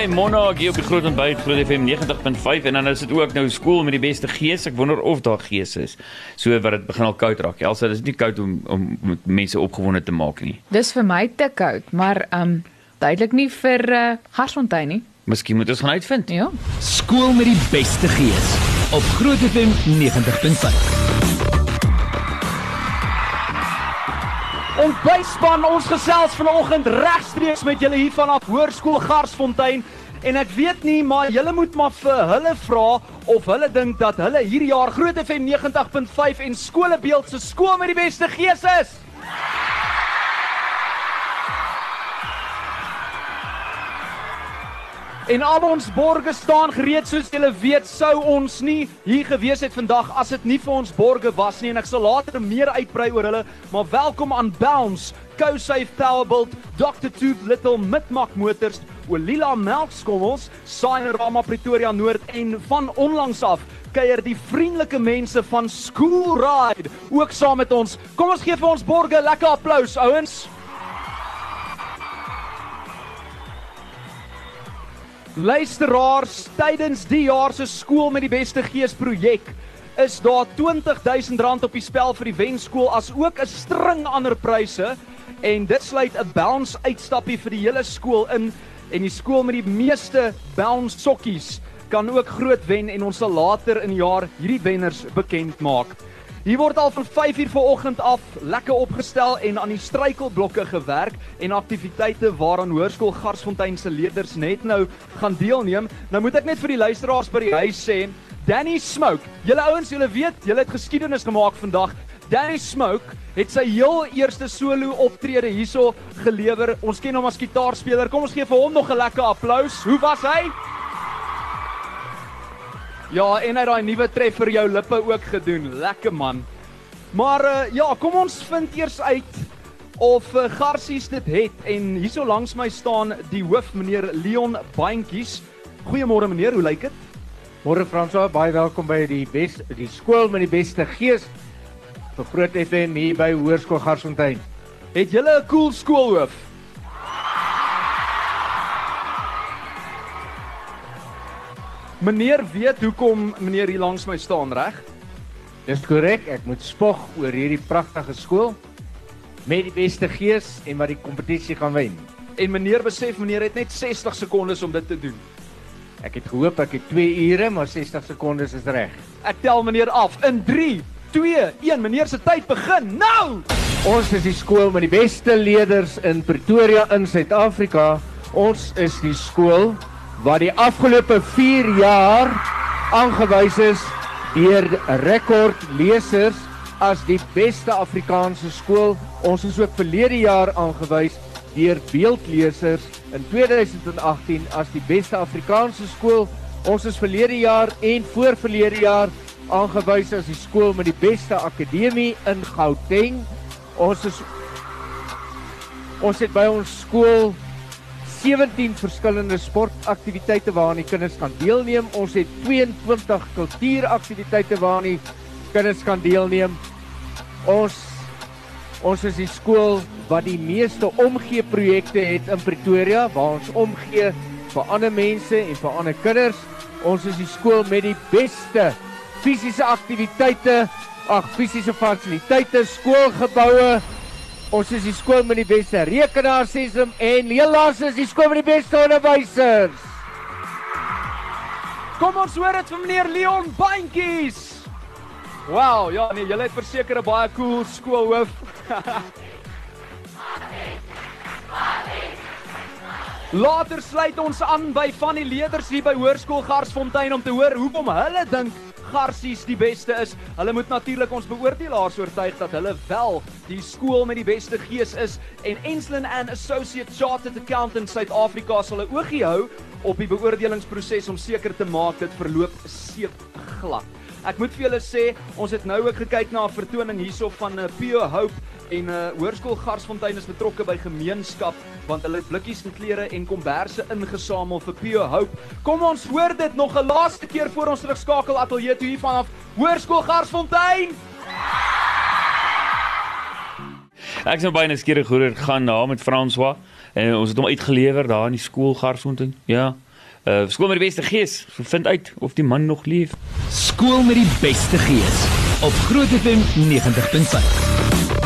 by Monarch hier op die Groot Ontbyt Groot FM 90.5 en dan is dit ook nou skool met die beste gees. Ek wonder of daar gees is. So wat dit begin al koud raak. Elsa, dis nie koud om om mense opgewonde te maak nie. Dis vir my te koud, maar um duidelik nie vir uh, Garsfontein nie. Miskien moet ons gaan uitvind. Ja. Skool met die beste gees op Groot FM 90.5. En byspan ons gesels vanoggend regstreeks met julle hier vanaf Hoërskool Garsfontein en ek weet nie maar julle moet maar vir hulle vra of hulle dink dat hulle hierdie jaar Groot FM 90.5 en Skolebeeld se skool met die beste gees is. En al ons borge staan gereed soos julle weet sou ons nie hier gewees het vandag as dit nie vir ons borge was nie en ek sal later meer uitbrei oor hulle maar welkom aan Bounce, CoSafe Powerbuild, Dr Tooth Little Midmark Motors, Olila Melkskommels, Signerama Pretoria Noord en van onlangs af kuier die vriendelike mense van School Ride ook saam met ons. Kom ons gee vir ons borge 'n lekker applous ouens. Luisteraars, tydens die jaar se skool met die beste gees projek is daar R20000 op die spel vir die wenskool as ook 'n string ander pryse en dit sluit 'n bounce uitstappie vir die hele skool in en die skool met die meeste bounce sokkies kan ook groot wen en ons sal later in die jaar hierdie wenners bekend maak. Hier word al van 5uur vanoggend af lekker opgestel en aan die struikelblokke gewerk en aktiwiteite waaraan Hoërskool Garsfontein se leerders net nou gaan deelneem. Nou moet ek net vir die luisteraars by die huis sê, Danny Smoke, julle ouens, julle weet, julle het geskiedenis gemaak vandag. Danny Smoke het sy heel eerste solo optrede hierso gelewer. Ons ken hom as gitaarspeler. Kom ons gee vir hom nog 'n lekker applous. Hoe was hy? Ja, en hy het daai nuwe tref vir jou lippe ook gedoen. Lekker man. Maar uh, ja, kom ons vind eers uit of uh, Garsies dit het en hierso langs my staan die hoof meneer Leon Baantjies. Goeiemôre meneer, hoe lyk dit? Môre Fransoa, baie welkom by die bes die skool met die beste gees vir Groot FM hier by Hoërskool Garsfontein. Het julle 'n cool skoolhoof? Meneer weet hoekom meneer hier langs my staan, reg? Dis korrek, ek moet spog oor hierdie pragtige skool met die beste gees en wat die kompetisie gaan wen. En meneer besef meneer het net 60 sekondes om dit te doen. Ek het gehoop ek het 2 ure, maar 60 sekondes is reg. Ek tel meneer af in 3 2 1 meneer se tyd begin nou. Ons is die skool met die beste leerders in Pretoria in Suid-Afrika. Ons is die skool wat die afgelope 4 jaar aangewys is deur rekordlesers as die beste Afrikaanse skool. Ons is ook verlede jaar aangewys deur beeldlesers in 2018 as die beste Afrikaanse skool. Ons is verlede jaar en voorverlede jaar aangewys as die skool met die beste akademie in Gauteng. Ons is ons het by ons skool 17 verskillende sportaktiwiteite waaraan die kinders kan deelneem. Ons het 22 kultuuraktiwiteite waaraan die kinders kan deelneem. Ons ons is die skool wat die meeste omgee projekte het in Pretoria waar ons omgee vir ander mense en vir ander kinders. Ons is die skool met die beste fisiese aktiwiteite, ag fisiese fasiliteite, skoolgeboue. Ons is die skool met die beste rekenaarsentrum en helaas is die skool met die beste onderwysers. Kom ons hoor dit vir meneer Leon Baantjies. Wow, ja nee, julle het verseker 'n baie cool skoolhoof. Later sluit ons aan by van die leerders hier by Hoërskool Garsfontein om te hoor hoekom hulle dink Garsies die beste is. Hulle moet natuurlik ons beoordelaars oortuig dat hulle wel die skool met die beste gees is en Enslin and Associate Chartered Accountants Suid-Afrika sal 'n oogie hou op die beoordelingsproses om seker te maak dit verloop seep glad. Ek moet vir julle sê, ons het nou ook gekyk na 'n vertoning hierso van uh, Pure Hope en 'n uh, Hoërskool Garsfontein is betrokke by gemeenskap want hulle het blikkies en klere en komberse ingesamel vir Pure Hope. Kom ons hoor dit nog 'n laaste keer voor ons terugskakel ateljee toe hier vanaf Hoërskool Garsfontein. Ek is nou baie nuuskierig hoe dit gaan na met François en ons het hom uitgelewer daar in die skool Garsfontein. Ja. Uh skool met die beste gees. Vind uit of die man nog leef. Skool met die beste gees op Groot FM 90.5.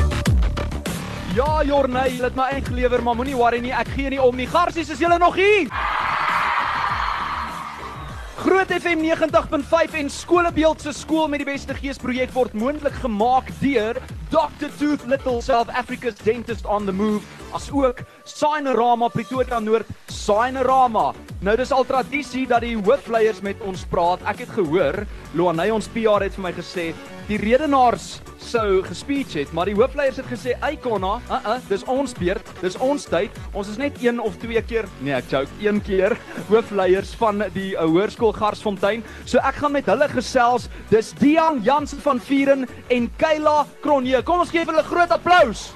Ja, Jorney, jy het my ingelewer, maar moenie worry nie, ek gee nie om nie. Garsies, is julle nog hier? Groot FM 90.5 en Skolebeeld se skool met die beste gees projek word moontlik gemaak deur Dr Tooth Little South Africa's Dentist on the Move as ook Signerama Pretoria Noord Signerama. Nou dis al tradisie dat die hoofleiers met ons praat. Ek het gehoor Loaney ons PR het vir my gesê die redenaars sou gespeech het, maar die hoofleiers het gesê, "Ey Konna, uh uh, dis ons beurt, dis ons tyd. Ons is net een of twee keer, nee, ek joke, een keer hoofleiers van die uh, hoërskool Garsfontein. So ek gaan met hulle gesels. Dis Dian Jansen van Vieren en Kayla Kronje. Kom ons gee hulle 'n groot applous.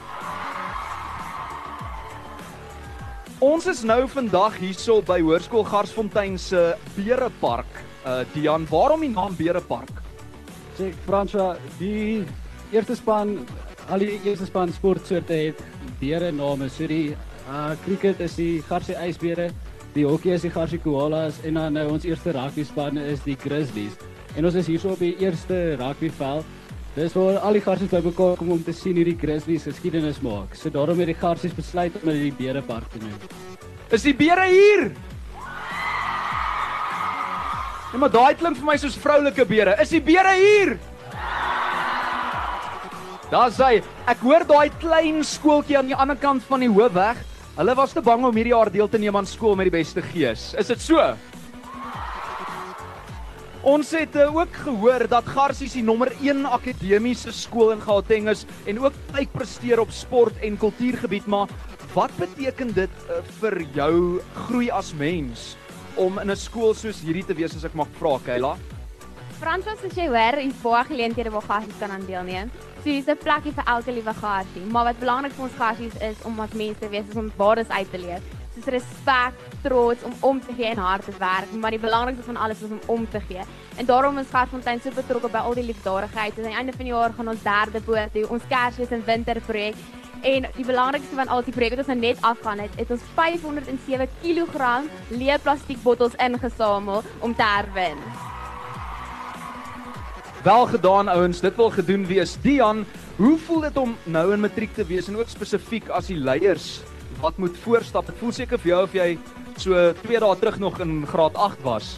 Ons is nou vandag hierso by Hoërskool Garsfontein se Berepark. Uh Dian, waarom die naam Berepark? Sê Franswa, die eerste span, al die eerste span sportsoorte het beere name. So die uh cricket is die Garsie ysbere, die hokkie is die Garsie koalas en dan nou ons eerste rugby span is die Grizzlies. En ons is hierso op die eerste rugbyveld. Dis waar al die garsies bymekaar kom om te sien hoe die Grizzlies geskiedenis maak. So daarom het die garsies besluit om dit die beerepark te noem. Is die beere hier? Ja, maar daai klink vir my soos vroulike beere. Is die beere hier? Daar sê ek hoor daai klein skooltjie aan die ander kant van die hoofweg. Hulle was te bang om hierdie jaar deel te neem aan skool met die beste gees. Is dit so? Ons het uh, ook gehoor dat Garsies die nommer 1 akademiese skool in Gauteng is en ook uitpresteer op sport en kultuurgebied, maar wat beteken dit uh, vir jou groei as mens om in 'n skool soos hierdie te wees as ek mag vra, Kayla? Frans as jy hoor, hier's baie geleenthede waar gassies kan aan deelneem. So dis 'n plekkie vir elke liewe gassie. Maar wat belangrik vir ons gassies is om as mense te wees is om waardes uit te leef. Soos respek, trots om om te gee en hard te werk, maar die belangrikste van alles is om om te gee. En daarom is Garsfontein so betrokke by al die liefdadigheid. Aan die einde van die jaar gaan ons derde boot ons Kersfees en winterprojek. En die belangrikste van al die projekte wat ons nou net afgaan het, het ons 507 kg leë plastiekbottels ingesamel om te herwin. Wel gedaan ouens, dit wil gedoen wees. Dian, hoe voel dit om nou in matriek te wees en ook spesifiek as die leiers wat moet voorstap? Dit voel seker vir jou of jy so 2 dae terug nog in graad 8 was.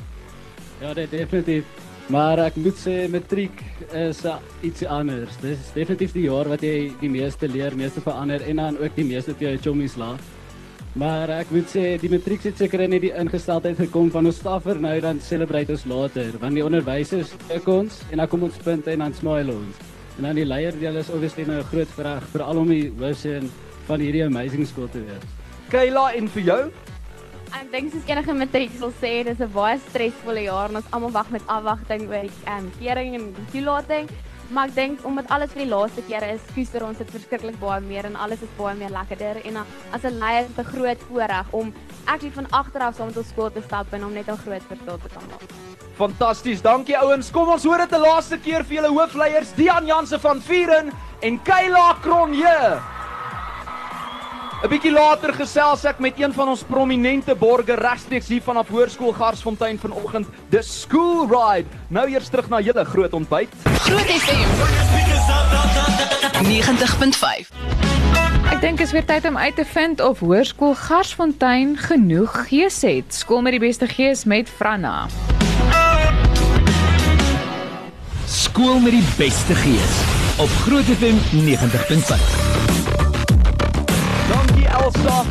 Ja, dit definitief. Maar ek moet sê matriek is iets anders. Dis is definitief die jaar wat jy die meeste leer, meeste verander en dan ook die meeste vir jou chommies laat. Maar ek moet sê die matriek het seker net die ingesteldheid gekom van ons staffer nou dan celebrate ons later want die onderwysers kyk ons en dan kom ons punte en dan smile ons. En dan die leier deel is obviously nou 'n groot vraag veral om die hoofseun van hierdie amazing skool te wees. Kayla en vir jou? Ek dink soos enige matriek sal sê, dis 'n baie stresvolle jaar en ons almal wag met afwagting oor die ehm um, kering en die toelating. Maar ek dink omdat alles vir die laaste keer is, koester ons dit verskriklik baie meer en alles is baie meer lekkerder en uh, as 'n leier is dit 'n groot voorreg om actually van agter af saam met ons skool te stap en om net 'n groot verskil te kan maak. Fantasties. Dankie ouens. Kom ons hoor dit 'n laaste keer vir julle hoofleiers Dian Jansen van Vieren en Kayla Kronje. 'n Bietjie later gesels ek met een van ons prominente borgers regstreeks hier vanaf Hoërskool Garsfontein vanoggend. The School Ride. Nou eers terug na julle groot ontbyt. Groot FM 90.5. Ek dink is weer tyd om uit te vind of Hoërskool Garsfontein genoeg gees het. Skool met die beste gees met Franna. Skool met die beste gees op Groot FM 90.5. Elsa.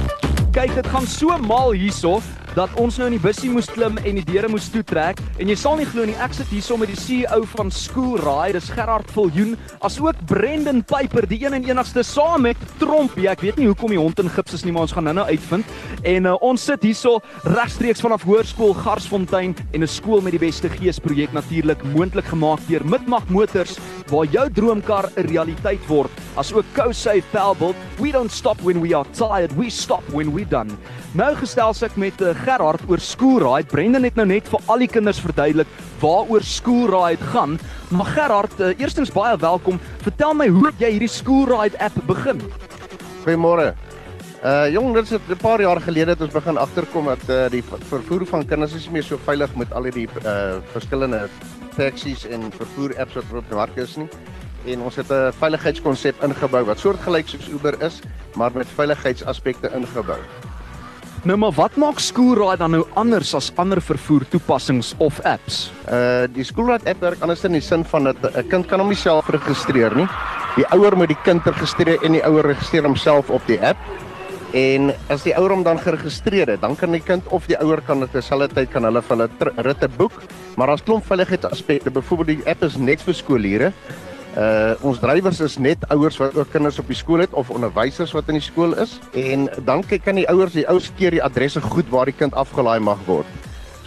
Kyk, dit gaan so mal hierso dat ons nou in die bussie moes klim en die deure moes toetrek en jy sal nie glo nie ek sit hierso met die CEO van School Ride, dis Gerard Viljoen, asook Brendan Piper, die een en enigste saam met Trompie. Ek weet nie hoekom die hond in gips is nie, maar ons gaan nou-nou uitvind. En uh, ons sit hierso regstreeks vanaf Hoërskool Garsfontein en 'n skool met die beste gees projek natuurlik moontlik gemaak deur Midmag Motors waar jou droomkar 'n realiteit word. Asook CoSafe Pelbelt, we don't stop when we are tired, we stop when we done. Nou gestel ek met uh, Gerard oor School Ride. Brendan het nou net vir al die kinders verduidelik waaroor School Ride gaan. Maar Gerard, uh, eerstens baie welkom. Vertel my hoe jy hierdie School Ride app begin? Goeiemôre. Uh jong, dit is 'n paar jaar gelede het ons begin agterkom dat uh, die vervoer van kinders is nie meer so veilig met al hierdie uh verskillende taksies en vervoer apps wat op die mark is nie. En ons het 'n veiligheidskonsep ingebou wat soortgelyk soos Uber is, maar met veiligheidsaspekte ingebou. Nou maar wat maak Schoolride dan nou anders as ander vervoer toepassings of apps? Uh die Schoolride app werk anders in die sin van dat 'n kind kan hom nie self registreer nie. Die ouer moet die kind registreer en die ouer registreer homself op die app. En as die ouer hom dan geregistreer het, dan kan die kind of die ouer kan op dieselfde tyd kan hulle van 'n ritte boek, maar as klomp veiligheidsaspekte, byvoorbeeld die app is net vir skoolhede. Uh ons drywers is net ouers wat ook kinders op die skool het of onderwysers wat in die skool is en dan kyk kan die ouers die ouers keer die adresse goed waar die kind afgelaai mag word.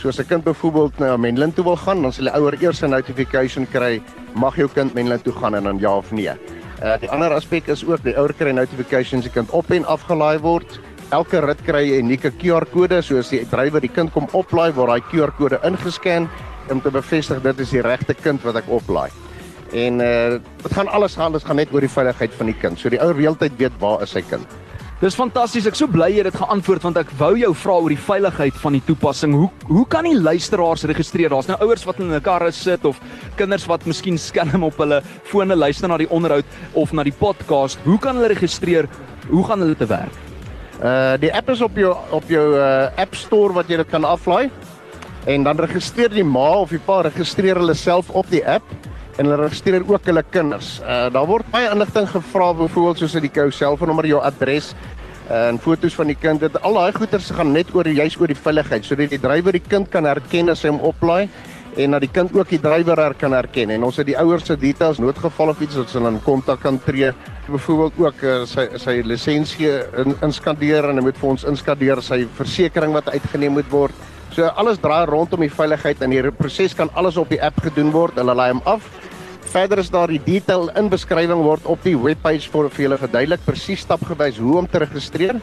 So as 'n kind byvoorbeeld na Menlyn toe wil gaan, dan sal die ouer eers 'n notification kry, mag jou kind Menlyn toe gaan en dan ja of nee. Uh die ander aspek is ook die ouer kry notifications die kind op en afgelaai word. Elke rit kry 'n unieke QR-kode, so as die drywer die kind kom oplaai, word daai QR-kode ingescan om te bevestig dit is die regte kind wat ek oplaai. En uh dit gaan alles gaan, dit gaan net oor die veiligheid van die kind. So die ouer heeltyd weet waar is sy kind. Dis fantasties. Ek so bly jy het geantwoord want ek wou jou vra oor die veiligheid van die toepassing. Hoe hoe kan die luisteraars registreer? Daar's nou ouers wat in hulle karre sit of kinders wat miskien skelm op hulle fone luister na die onderhoud of na die podcast. Hoe kan hulle registreer? Hoe gaan hulle te werk? Uh die app is op jou op jou uh, App Store wat jy dit kan aflaai. En dan registreer die ma of die pa registreer hulle self op die app en hulle registreer ook hulle kinders. Uh daar word baie inligting gevra byvoorbeeld soos uit die jou selfoonnommer, jou adres uh, en foto's van die kind. Dit al daai goeders gaan net oor juis oor die veiligheid sodat die drywer die kind kan herken as hy hom oplaai en dat die kind ook die drywer her kan herken en ons het die ouers se details noodgeval of iets wat hulle in kontak kan tree byvoorbeeld ook uh, sy sy lisensie in, inskandeer en hy moet vir ons inskandeer sy versekerings wat uitgeneem moet word So alles draai rondom die veiligheid en die proses kan alles op die app gedoen word. Hulle laai hom af. Verder is daar die detail in beskrywing word op die webpage vir julle verduidelik presies stapgewys hoe om te registreer.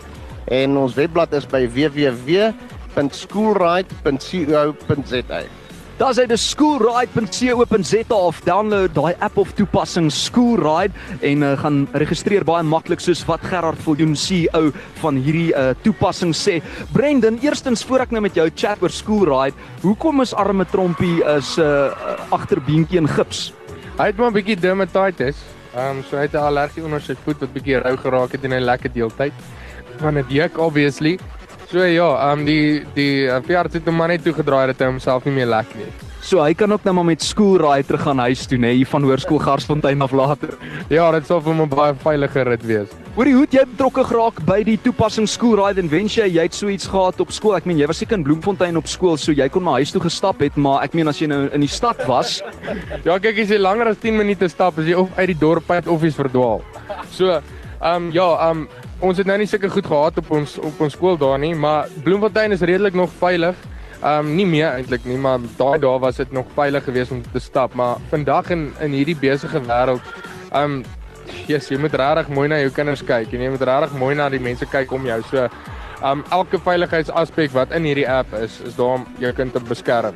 En ons webblad is by www.schoolride.co.za. Daar's hy die schoolride.co.za of download daai app of toepassing Schoolride en uh, gaan registreer baie maklik soos wat Gerard Viljoen CEO van hierdie uh, toepassing sê. Brendan, eerstens voor ek nou met jou chat oor Schoolride, hoekom is arme Trompie is 'n uh, agterbeentjie in gips? Hy het maar 'n bietjie dermatitis. Ehm um, so hy het 'n allergie onder sy voet wat bietjie rou geraak het en hy lekker deeltyd. Want dit juk obviously. So ja, ehm um, die die uh, veearts het hom maar net toegedraai dat hy homself nie meer lekker nie. So hy kan ook nou maar met skoolraai terug gaan huis toe, nê, hier van Hoërskool Garsfontein af later. Ja, dit sal vir hom 'n baie veilige rit wees. Hoorie, hoe het jy betrokke geraak by die toepassing en wens jy jy het so iets gehad op skool? Ek meen jy was seker in Bloemfontein op skool, so jy kon maar huis toe gestap het, maar ek meen as jy nou in die stad was, Ja, kyk as jy langer as 10 minute stap, as jy of uit die dorp uit of jy's verdwaal. So, ehm um, ja, ehm um, ons het nou nie sulke goed gehad op ons op ons skool daar nie, maar Bloemfontein is redelik nog veilig. Ehm um, nie meer eintlik nie, maar daai dae was dit nog veilig geweest om te stap, maar vandag in in hierdie besige wêreld, ehm um, yes, jy moet regtig mooi na jou kinders kyk en jy moet regtig mooi na die mense kyk om jou. So, ehm um, elke veiligheidsaspek wat in hierdie app is, is daar om jou kind te beskerm.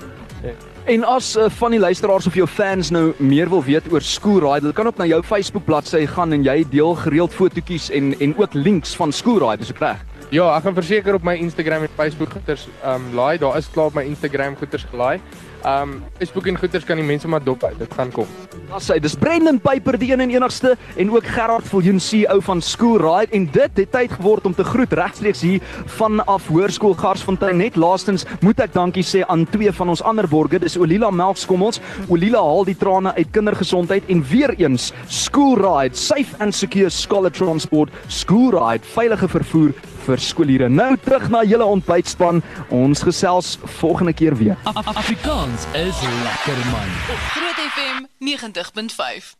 En as uh, van die luisteraars of jou fans nou meer wil weet oor Schoolride, hulle kan op na jou Facebook bladsy gaan en jy deel gereeld fotootjies en en ook links van Schoolride, is ek reg? Ja, ek gaan verseker op my Instagram en Facebook goeters ehm um, laai. Daar is klaar op my Instagram goeters gelaai. Ehm um, Facebook en goeters kan die mense maar dop uit. Dit gaan kom. Daar's hy. Dis Brendan Piper die een en enigste en ook Gerard Viljoen CEO van Schoolride en dit het tyd geword om te groet regstreeks hier vanaf Hoërskool Garsfontein. Net laastens moet ek dankie sê aan twee van ons ander borgers. Dis Olila Melkskommels. Olila haal die trane uit kindergesondheid en weer eens Schoolride, safe and secure scholar transport. Schoolride, veilige vervoer vir skoolhede. Nou terug na julle ontbytspan. Ons gesels volgende keer weer. Afrikaans is lekker man. Groot FM 90.5